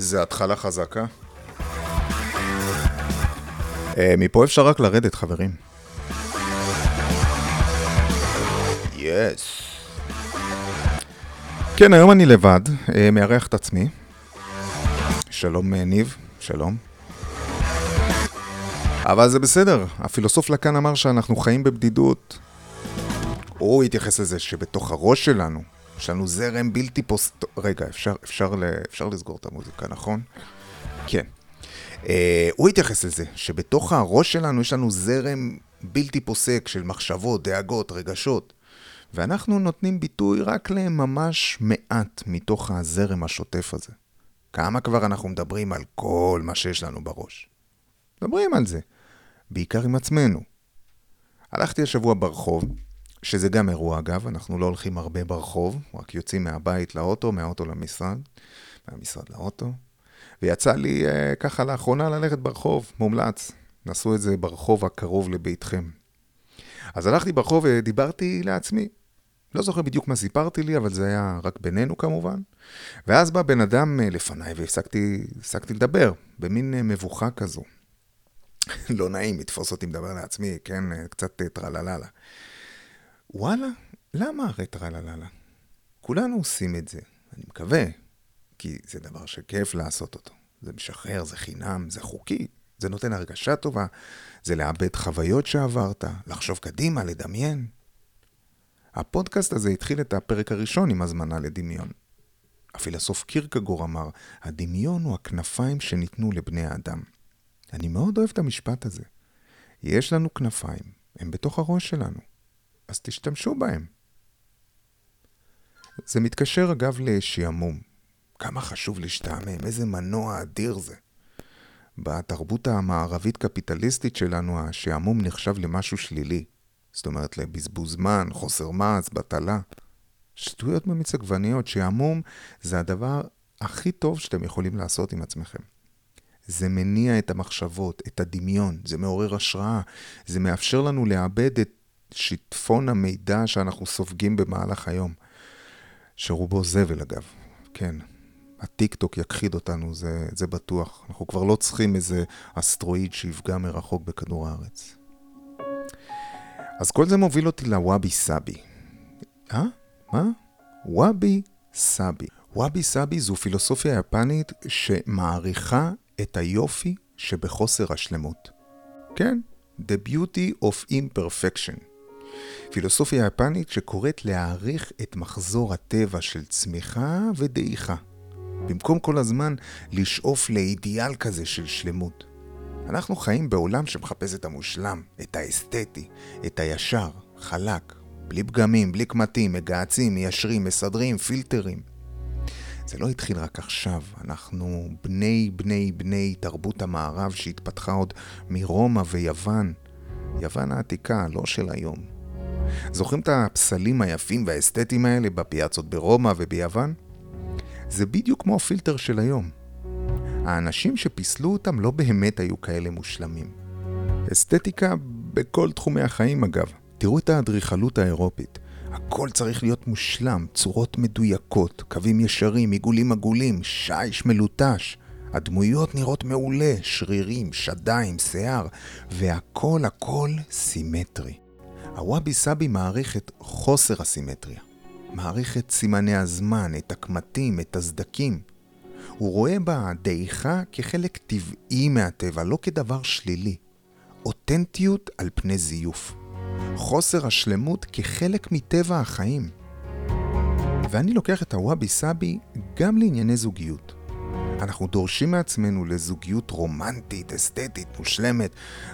איזה התחלה חזקה. אה, מפה אפשר רק לרדת, חברים. יס. כן, היום אני לבד, אה, מארח את עצמי. שלום אה, ניב, שלום. אבל זה בסדר, הפילוסוף לקאן אמר שאנחנו חיים בבדידות. הוא התייחס לזה שבתוך הראש שלנו, יש לנו זרם בלתי פוס... רגע, אפשר, אפשר, אפשר לסגור את המוזיקה, נכון? כן. Uh, הוא התייחס לזה, שבתוך הראש שלנו יש לנו זרם בלתי פוסק של מחשבות, דאגות, רגשות, ואנחנו נותנים ביטוי רק לממש מעט מתוך הזרם השוטף הזה. כמה כבר אנחנו מדברים על כל מה שיש לנו בראש? מדברים על זה, בעיקר עם עצמנו. הלכתי השבוע ברחוב, שזה גם אירוע אגב, אנחנו לא הולכים הרבה ברחוב, רק יוצאים מהבית לאוטו, מהאוטו למשרד, מהמשרד לאוטו. ויצא לי אה, ככה לאחרונה ללכת ברחוב, מומלץ. נסו את זה ברחוב הקרוב לביתכם. אז הלכתי ברחוב ודיברתי לעצמי. לא זוכר בדיוק מה סיפרתי לי, אבל זה היה רק בינינו כמובן. ואז בא בן אדם אה, לפניי והפסקתי לדבר, במין אה, מבוכה כזו. לא נעים לתפוס אותי מדבר לעצמי, כן? אה, קצת טרלללה. וואלה, למה הרי טרלללה? כולנו עושים את זה, אני מקווה, כי זה דבר שכיף לעשות אותו. זה משחרר, זה חינם, זה חוקי, זה נותן הרגשה טובה, זה לאבד חוויות שעברת, לחשוב קדימה, לדמיין. הפודקאסט הזה התחיל את הפרק הראשון עם הזמנה לדמיון. הפילוסוף קירקגור אמר, הדמיון הוא הכנפיים שניתנו לבני האדם. אני מאוד אוהב את המשפט הזה. יש לנו כנפיים, הם בתוך הראש שלנו, אז תשתמשו בהם. זה מתקשר אגב לשעמום. כמה חשוב להשתעמם, איזה מנוע אדיר זה. בתרבות המערבית-קפיטליסטית שלנו, השעמום נחשב למשהו שלילי. זאת אומרת, לבזבוז זמן, חוסר מעש, בטלה. שטויות במיץ עגבניות, שעמום זה הדבר הכי טוב שאתם יכולים לעשות עם עצמכם. זה מניע את המחשבות, את הדמיון, זה מעורר השראה, זה מאפשר לנו לאבד את שיטפון המידע שאנחנו סופגים במהלך היום, שרובו זבל אגב, כן. הטיק טוק יכחיד אותנו, זה, זה בטוח. אנחנו כבר לא צריכים איזה אסטרואיד שיפגע מרחוק בכדור הארץ. אז כל זה מוביל אותי לוואבי סאבי. אה? מה? וואבי סאבי. וואבי סאבי זו פילוסופיה יפנית שמעריכה את היופי שבחוסר השלמות. כן, The Beauty of Imperfection. פילוסופיה יפנית שקוראת להעריך את מחזור הטבע של צמיחה ודעיכה. במקום כל הזמן לשאוף לאידיאל כזה של שלמות. אנחנו חיים בעולם שמחפש את המושלם, את האסתטי, את הישר, חלק, בלי פגמים, בלי קמטים, מגהצים, מיישרים, מסדרים, פילטרים. זה לא התחיל רק עכשיו, אנחנו בני בני בני תרבות המערב שהתפתחה עוד מרומא ויוון. יוון העתיקה, לא של היום. זוכרים את הפסלים היפים והאסתטיים האלה בפיאצות ברומא וביוון? זה בדיוק כמו הפילטר של היום. האנשים שפיסלו אותם לא באמת היו כאלה מושלמים. אסתטיקה בכל תחומי החיים אגב. תראו את האדריכלות האירופית. הכל צריך להיות מושלם, צורות מדויקות, קווים ישרים, עיגולים עגולים, שיש מלוטש. הדמויות נראות מעולה, שרירים, שדיים, שיער, והכל הכל סימטרי. הוואבי סאבי מעריך את חוסר הסימטריה. מעריך את סימני הזמן, את הקמטים, את הסדקים. הוא רואה בדעיכה כחלק טבעי מהטבע, לא כדבר שלילי. אותנטיות על פני זיוף. חוסר השלמות כחלק מטבע החיים. ואני לוקח את הוואבי סאבי גם לענייני זוגיות. אנחנו דורשים מעצמנו לזוגיות רומנטית, אסתטית, מושלמת.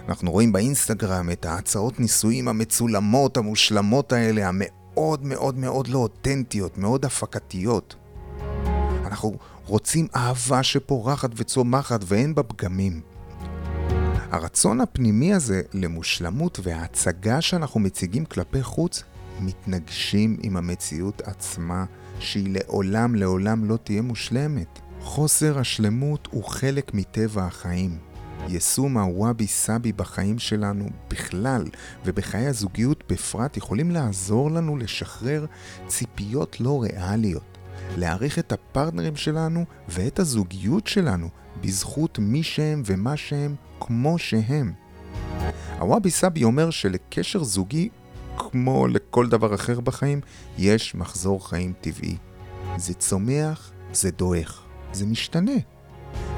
אנחנו רואים באינסטגרם את ההצעות נישואים המצולמות, המושלמות האלה, המאוד מאוד מאוד לא אותנטיות, מאוד הפקתיות. אנחנו רוצים אהבה שפורחת וצומחת ואין בה פגמים. הרצון הפנימי הזה למושלמות וההצגה שאנחנו מציגים כלפי חוץ מתנגשים עם המציאות עצמה שהיא לעולם לעולם לא תהיה מושלמת. חוסר השלמות הוא חלק מטבע החיים. יישום הוואבי סאבי בחיים שלנו בכלל ובחיי הזוגיות בפרט יכולים לעזור לנו לשחרר ציפיות לא ריאליות, להעריך את הפרטנרים שלנו ואת הזוגיות שלנו בזכות מי שהם ומה שהם כמו שהם. הוואבי סאבי אומר שלקשר זוגי, כמו לכל דבר אחר בחיים, יש מחזור חיים טבעי. זה צומח, זה דועך, זה משתנה.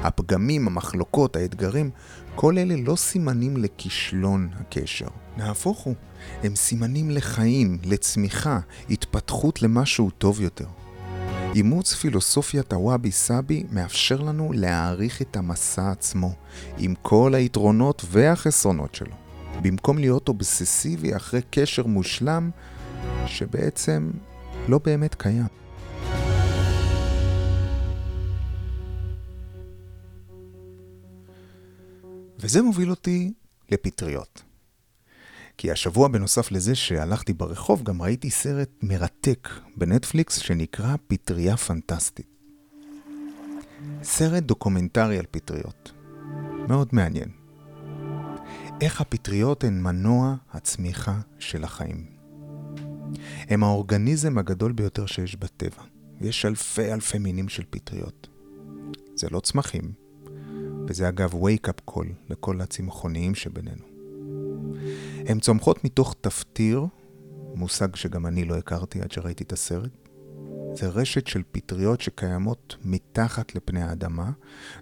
הפגמים, המחלוקות, האתגרים, כל אלה לא סימנים לכישלון הקשר. נהפוך הוא, הם סימנים לחיים, לצמיחה, התפתחות למשהו טוב יותר. אימוץ פילוסופיית הוואבי סאבי מאפשר לנו להעריך את המסע עצמו, עם כל היתרונות והחסרונות שלו, במקום להיות אובססיבי אחרי קשר מושלם, שבעצם לא באמת קיים. וזה מוביל אותי לפטריות. כי השבוע בנוסף לזה שהלכתי ברחוב, גם ראיתי סרט מרתק בנטפליקס שנקרא פטריה פנטסטית. סרט דוקומנטרי על פטריות. מאוד מעניין. איך הפטריות הן מנוע הצמיחה של החיים. הם האורגניזם הגדול ביותר שיש בטבע. יש אלפי אלפי מינים של פטריות. זה לא צמחים, וזה אגב wake-up call לכל הצמחוניים שבינינו. הן צומחות מתוך תפטיר, מושג שגם אני לא הכרתי עד שראיתי את הסרט. זה רשת של פטריות שקיימות מתחת לפני האדמה.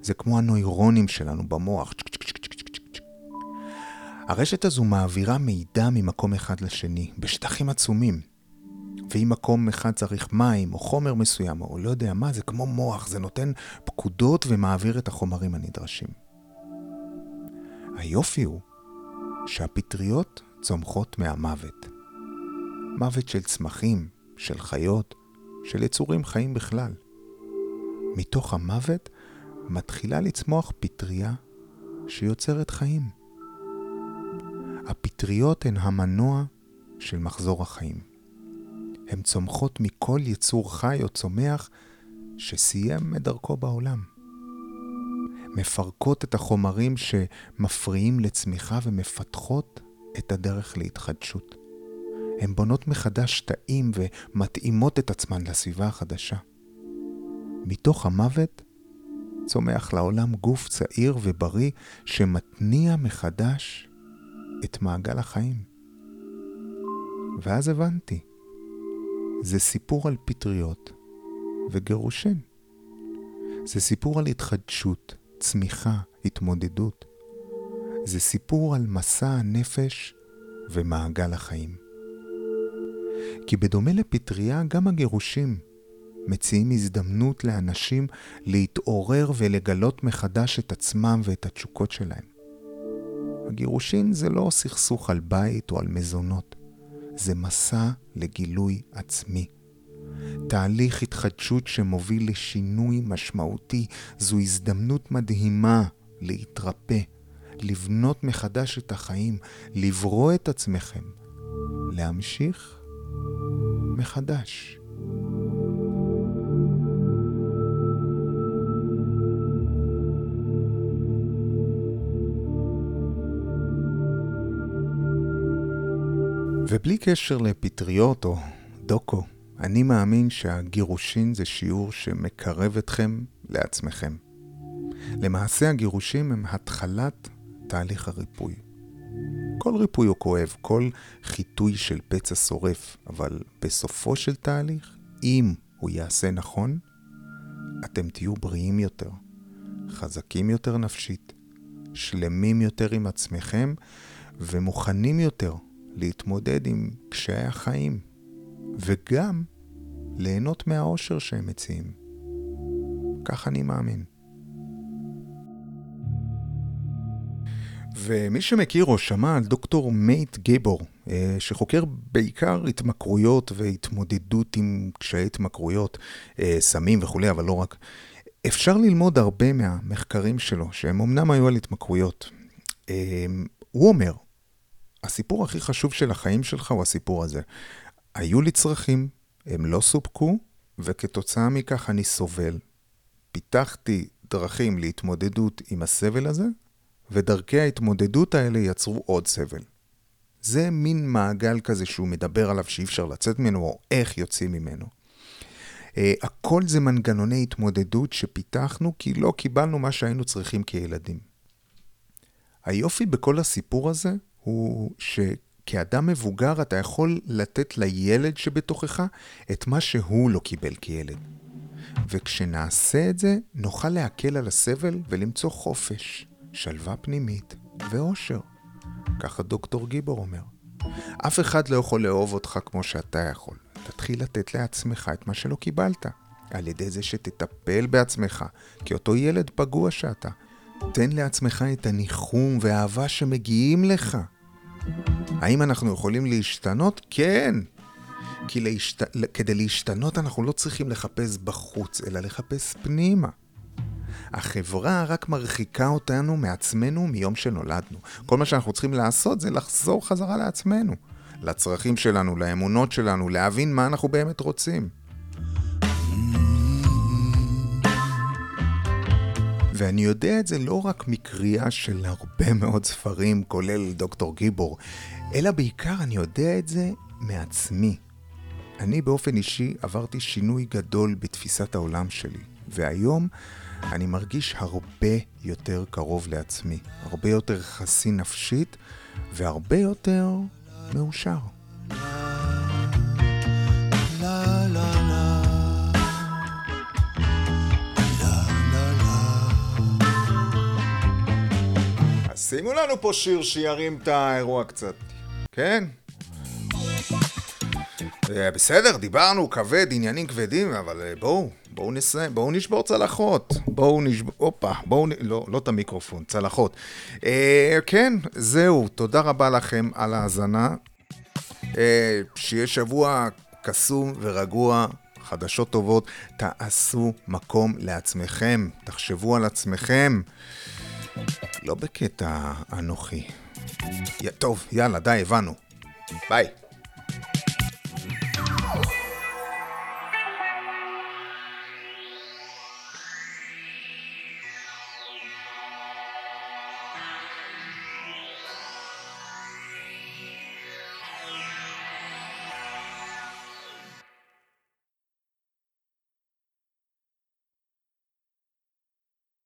זה כמו הנוירונים שלנו במוח. הרשת הזו מעבירה מידע ממקום אחד לשני, בשטחים עצומים. ואם מקום אחד צריך מים או חומר מסוים, או לא יודע מה, זה כמו מוח, זה נותן פקודות ומעביר את החומרים הנדרשים. היופי הוא שהפטריות צומחות מהמוות. מוות של צמחים, של חיות, של יצורים חיים בכלל. מתוך המוות מתחילה לצמוח פטריה שיוצרת חיים. הפטריות הן המנוע של מחזור החיים. הן צומחות מכל יצור חי או צומח שסיים את דרכו בעולם. מפרקות את החומרים שמפריעים לצמיחה ומפתחות את הדרך להתחדשות. הן בונות מחדש תאים ומתאימות את עצמן לסביבה החדשה. מתוך המוות צומח לעולם גוף צעיר ובריא שמתניע מחדש את מעגל החיים. ואז הבנתי, זה סיפור על פטריות וגירושין. זה סיפור על התחדשות, צמיחה, התמודדות. זה סיפור על מסע הנפש ומעגל החיים. כי בדומה לפטריה, גם הגירושים מציעים הזדמנות לאנשים להתעורר ולגלות מחדש את עצמם ואת התשוקות שלהם. הגירושין זה לא סכסוך על בית או על מזונות, זה מסע לגילוי עצמי. תהליך התחדשות שמוביל לשינוי משמעותי זו הזדמנות מדהימה להתרפא, לבנות מחדש את החיים, לברוא את עצמכם, להמשיך מחדש. ובלי קשר לפטריות או דוקו, אני מאמין שהגירושין זה שיעור שמקרב אתכם לעצמכם. למעשה הגירושים הם התחלת תהליך הריפוי. כל ריפוי הוא כואב, כל חיטוי של פצע שורף, אבל בסופו של תהליך, אם הוא יעשה נכון, אתם תהיו בריאים יותר, חזקים יותר נפשית, שלמים יותר עם עצמכם ומוכנים יותר להתמודד עם קשיי החיים, וגם ליהנות מהאושר שהם מציעים. כך אני מאמין. ומי שמכיר או שמע על דוקטור מייט גיבור, אה, שחוקר בעיקר התמכרויות והתמודדות עם קשיי התמכרויות, אה, סמים וכולי, אבל לא רק, אפשר ללמוד הרבה מהמחקרים שלו, שהם אמנם היו על התמכרויות. אה, הוא אומר, הסיפור הכי חשוב של החיים שלך הוא הסיפור הזה. היו לי צרכים, הם לא סופקו, וכתוצאה מכך אני סובל. פיתחתי דרכים להתמודדות עם הסבל הזה, ודרכי ההתמודדות האלה יצרו עוד סבל. זה מין מעגל כזה שהוא מדבר עליו שאי אפשר לצאת ממנו, או איך יוצאים ממנו. אה, הכל זה מנגנוני התמודדות שפיתחנו כי לא קיבלנו מה שהיינו צריכים כילדים. היופי בכל הסיפור הזה הוא שכאדם מבוגר אתה יכול לתת לילד שבתוכך את מה שהוא לא קיבל כילד. וכשנעשה את זה, נוכל להקל על הסבל ולמצוא חופש, שלווה פנימית ואושר. ככה דוקטור גיבור אומר. אף אחד לא יכול לאהוב אותך כמו שאתה יכול. תתחיל לתת לעצמך את מה שלא קיבלת, על ידי זה שתטפל בעצמך, כאותו ילד פגוע שאתה. תן לעצמך את הניחום והאהבה שמגיעים לך. האם אנחנו יכולים להשתנות? כן. כי להשת... כדי להשתנות אנחנו לא צריכים לחפש בחוץ, אלא לחפש פנימה. החברה רק מרחיקה אותנו מעצמנו מיום שנולדנו. כל מה שאנחנו צריכים לעשות זה לחזור חזרה לעצמנו, לצרכים שלנו, לאמונות שלנו, להבין מה אנחנו באמת רוצים. ואני יודע את זה לא רק מקריאה של הרבה מאוד ספרים, כולל דוקטור גיבור, אלא בעיקר אני יודע את זה מעצמי. אני באופן אישי עברתי שינוי גדול בתפיסת העולם שלי, והיום אני מרגיש הרבה יותר קרוב לעצמי, הרבה יותר חסין נפשית והרבה יותר מאושר. שימו לנו פה שיר שירים את האירוע קצת, כן? אה, בסדר, דיברנו, כבד, עניינים כבדים, אבל אה, בואו, בואו נסיים, בואו נשבור צלחות. בואו נשבור, הופה, בואו, נ... לא, לא את המיקרופון, צלחות. אה, כן, זהו, תודה רבה לכם על ההאזנה. אה, שיהיה שבוע קסום ורגוע, חדשות טובות. תעשו מקום לעצמכם, תחשבו על עצמכם. לא בקטע אנוכי. טוב, יאללה, די, הבנו. ביי.